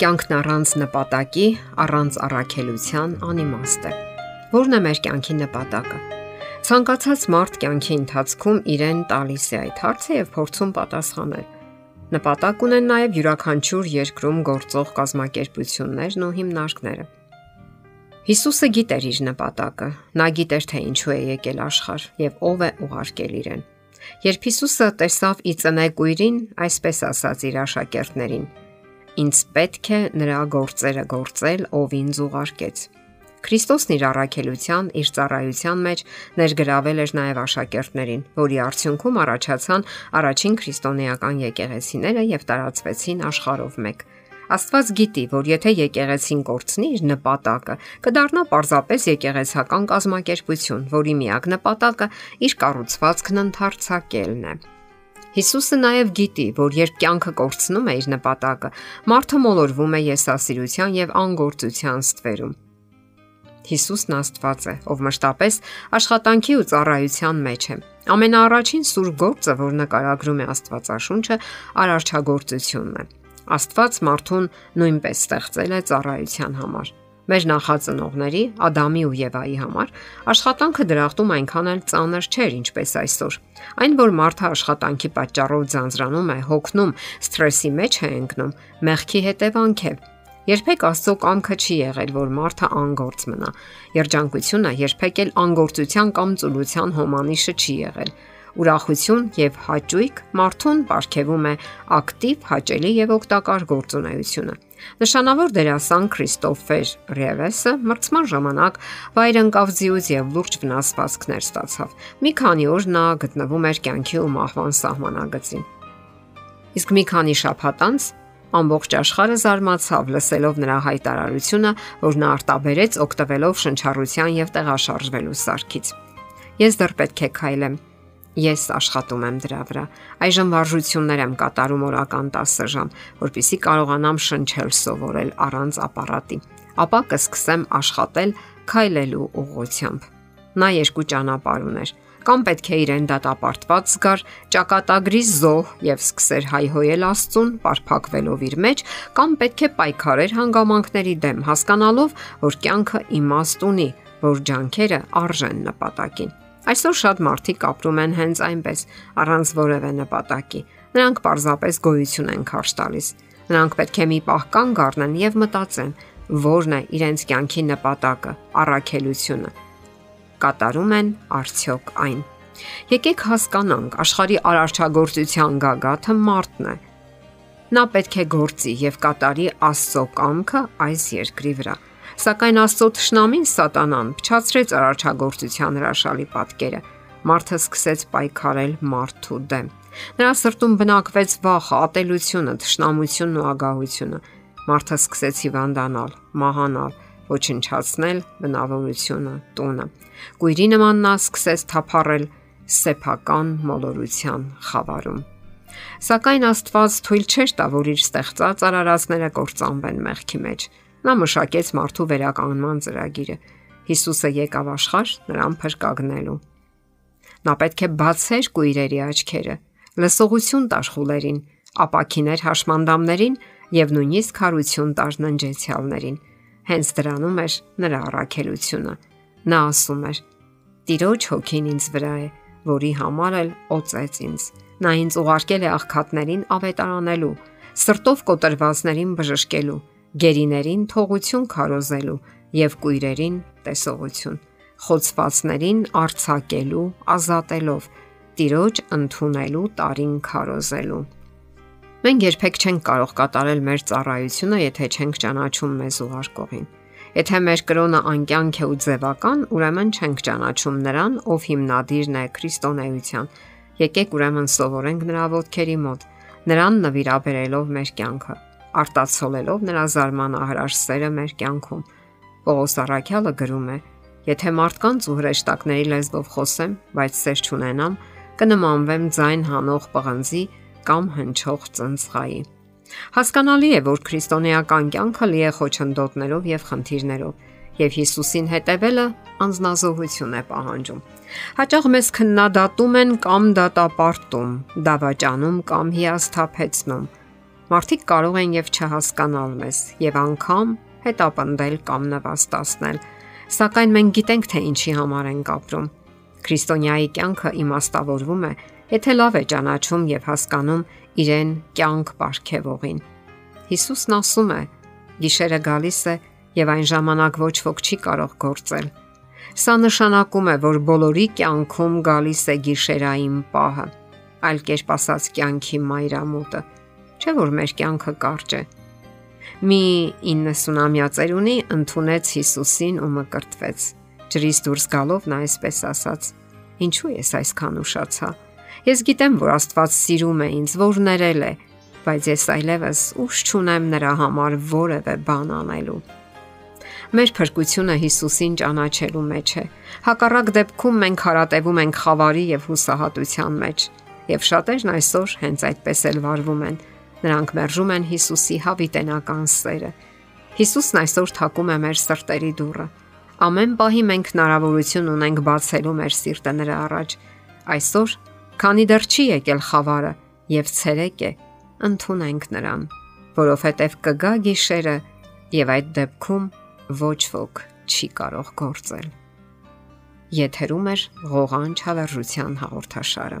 Կյանքն առանց նպատակի, առանց առաքելության անիմաստ է։ Որն է մեր կյանքի նպատակը։ Ցանկացած մարդ կյանքի ընթացքում իրեն տալիս է այդ հարցը եւ փորձում պատասխանել։ Նպատակ ունեն նաև յուրաքանչյուր երկրում գործող կազմակերպություններն ու հիմնարկները։ Հիսուսը գիտեր իր նպատակը։ Նա գիտեր, թե ինչու է եկել աշխարհ եւ ով է ուղարկել իրեն։ Երբ Հիսուսը տեսավ ի ծնե կույրին, այսպես ասաց իր աշակերտներին. Ինձ պետք է նրա գործերը գործել, ով ինձ ուղարկեց։ Քրիստոսն իր առաքելության, իր ծառայության մեջ ներգրավել էր նաև աշակերտներին, որի արդյունքում առաջացան առաջին քրիստոնեական եկեղեցիները եւ տարածվեցին աշխարհով մեկ։ Աստված գիտի, որ եթե եկեղեցին կորցնի իր նպատակը, կդառնա պարզապես եկեղեցական կազմակերպություն, որի միակ նպատակը իր կառուցվածքն ընդարձակելն է։ Հիսուսը նաև գիտի, որ երբ կյանքը կորցնում է իր նպատակը, մարդը մոլորվում է եսասիրության եւ անգործության ստվերում։ Հիսուսն Աստված է, ով մշտապես աշխատանքի ու ծառայության մեջ է։ Ամենաառաջին սուր գործը, որ նկարագրում է Աստվածաշունչը, արարչագործությունն է։ Աստված մարդուն նույնպես ստեղծել է ծառայության համար։ Մեր նախածնողների Ադամի ու Եվայի համար աշխատանքը դրախտում այնքան էլ ծանր չէր, ինչպես այսօր։ Այն, որ մարդը աշխատանքի պատճառով ձանձրանում է, հոգնում, սթրեսի մեջ է ընկնում, մեղքի հետևանք է։ Երբեք Աստծո կամքը չի եղել, որ մարդը անգործ մնա։ Երջանկությունը երբեք էլ անգործության կամ ծուլության հոմանիշը չի եղել ուրախություն եւ հաճույք մարդուն ապարգևում է ակտիվ, հաճելի եւ օգտակար գործունեությունը։ Նշանավոր դերասան Քրիստոֆեր Ռևեսը մրցման ժամանակ վայրընկավ ձիուց եւ լուրջ վնասվածքներ ստացավ։ Մի քանի օր նա գտնվում էր կյանքի ու մահվան սահմանագծին։ Իսկ մի քանի շաբաթ անց ամբողջ աշխարհը զարմացավ լսելով նրա հայտարարությունը, որ նա արտաբերեց օգտվելով շնչառության եւ տեղաշարժվելու սարքից։ Ես դեռ պետք է քայլեմ, Ես աշխատում եմ դրա վրա։ Այժմ վարժություններ եմ կատարում օրական 10 ժամ, որpիսի կարողանամ շնչել սովորել առանց ապարատի։ Ապա կսկսեմ աշխատել քայլելու ուղղությամբ։ Նա երկու ճանապարհ ուներ։ Կամ պետք է իրեն դատապարտված զգար ճակատագրի զոհ եւ սկսեր հայհոյել Աստծուն, պարփակվելով իր մեջ, կամ պետք է պայքարեր հանգամանքների դեմ, հասկանալով, որ կյանքը իմաստ ունի, որ ջանքերը արժեն նպատակին։ Այսօր շատ մարդիկ ապրում են հենց այնպես, առանց որևէ նպատակի։ Նրանք պարզապես գոյություն են քարշ տալիս։ Նրանք պետք է մի պահ կանգ առնեն եւ մտածեն, որն է իրենց կյանքի նպատակը, առաքելությունը։ Կատարում են արդյոք այն։ Եկեք հասկանանք, աշխարհի արարչագործության գագաթը մարդն է։ Նա պետք է գործի եւ կատարի Աստծո կամքը այս երկրի վրա Սակայն Աստծո ճշնամին Սատանան փչացրեց արարչագործության հրաշալի պատկերը։ Մարդը սկսեց պայքարել մարդու դեմ։ Նրա սրտում բնակվեց վախը, ատելությունը, ճշնամությունն ու ագահությունը։ Մարդը սկսեց հիվանդանալ, մահանալ, ոչնչացնել բնավորությունը, տունը։ Գույրի նման նա սկսեց թափառել սեփական մոլորության խավարում։ Սակայն Աստված թույլ չէր տա, որ իր ստեղծած արարածները կործանվեն մեղքի մեջ։ Նա մշակեց մարդու վերականգնման ծրագիրը։ Հիսուսը եկավ աշխարհ նրան փրկագնելու։ Նա պետք է բացեր կույրերի աչքերը, լսողություն տար խուլերին, ապակիներ հաշմանդամներին եւ նույնիսկ հարություն տար ննջեցյալներին։ Հենց դրանում էր նրա առաքելությունը։ Նա ասում էր. Տիրոջ հոգին ինձ վրա է, որի համար էլ օծեց ինձ։ Նա ինձ ուղարկել է աղքատներին ավետարանելու, սրտով կոտրվածներին բժշկելու, գերիներին թողություն քարոզելու եւ կույրերին տեսողություն, խոցվածներին արցակելու, ազատելով, տիրոջ ընդունելու տարին քարոզելու։ Մենք երբեք չենք կարող կատարել մեր ծառայությունը, եթե չենք ճանաչում մեզ ուղարկողին։ Եթե մեր կրոնը անկյանք է ու ձևական, ուրեմն չենք ճանաչում նրան, ով հիմնադիրն է քրիստոնեության։ Եկեք ուրեմն սովորենք նրա ոտքերի մոտ, նրան նվիրաբերելով մեր կյանքը արտացոլելով նրա զարմանահրաշ սերը մեր կյանքում։ Պողոս Արաքյալը գրում է. Եթե մարդկանց ու հրեշտակների լեզվով խոսեմ, բայց սեր չունենամ, կնմանվեմ ձայն հանող պղնձի կամ հնչող ծնծղայի։ Հասկանալի է, որ քրիստոնեական կյանքը լի է խոչընդոտներով եւ խնդիրներով, եւ Հիսուսին հետևելը անznազողություն է պահանջում։ Հաճախ մեզ քննադատում են կամ դատապարտում, դավաճանում կամ հիասթափեցնում Մարդիկ կարող են եւ չհասկանալ մեզ եւ անգամ հետապնդել կամ նվաստացնել, սակայն մենք գիտենք թե ինչի համար ենք ապրում։ Քրիստոնյայի կյանքը իմաստավորվում է, եթե լավ է ճանաչում եւ հասկանում իրեն կյանք ապարգևողին։ Հիսուսն ասում է. Գիշերը գալիս է եւ այն ժամանակ ոչ ոք չի կարող գործել։ Սա նշանակում է, որ բոլորի կյանքում գալիս է գիշերային պահը, այլ կերպ ասած կյանքի մայրամուտը։ Չէ որ մեր կյանքը կարճ է։ Մի 90-ամյա ծերունի ընդունեց Հիսուսին ու մկրտվեց։ Ջրից դուրս գալով նա այսպես ասաց. Ինչու ես այսքան ուշացա։ Ես գիտեմ, որ Աստված սիրում է ինձ, որ ներել է, բայց ես այլևս ուշ չունեմ նրա համար որևէ բան անելու։ Մեր փրկությունը Հիսուսին ճանաչելու մեջ է։ Հակառակ դեպքում մենք հարատևում ենք խավարի եւ հուսահատության մեջ, եւ շատերն այսօր հենց այդպես էլ վարվում են։ Նրանք մերժում են Հիսուսի հավիտենական սերը։ Հիսուսն այսօր թակում է մեր սրտերի դուռը։ Ամեն պահի մենք հնարավորություն ունենք բացելու մեր սիրտը նրա առաջ։ Այսօր, քանի դեռ չի եկել խավարը եւ ցերեկ է, ընդունենք նրան, որովհետեւ կգա գիշերը եւ այդ դեպքում ոչ ոք չի կարող գործել։ Եթերում է ղողանջ հավերժության հաղորդաշարը։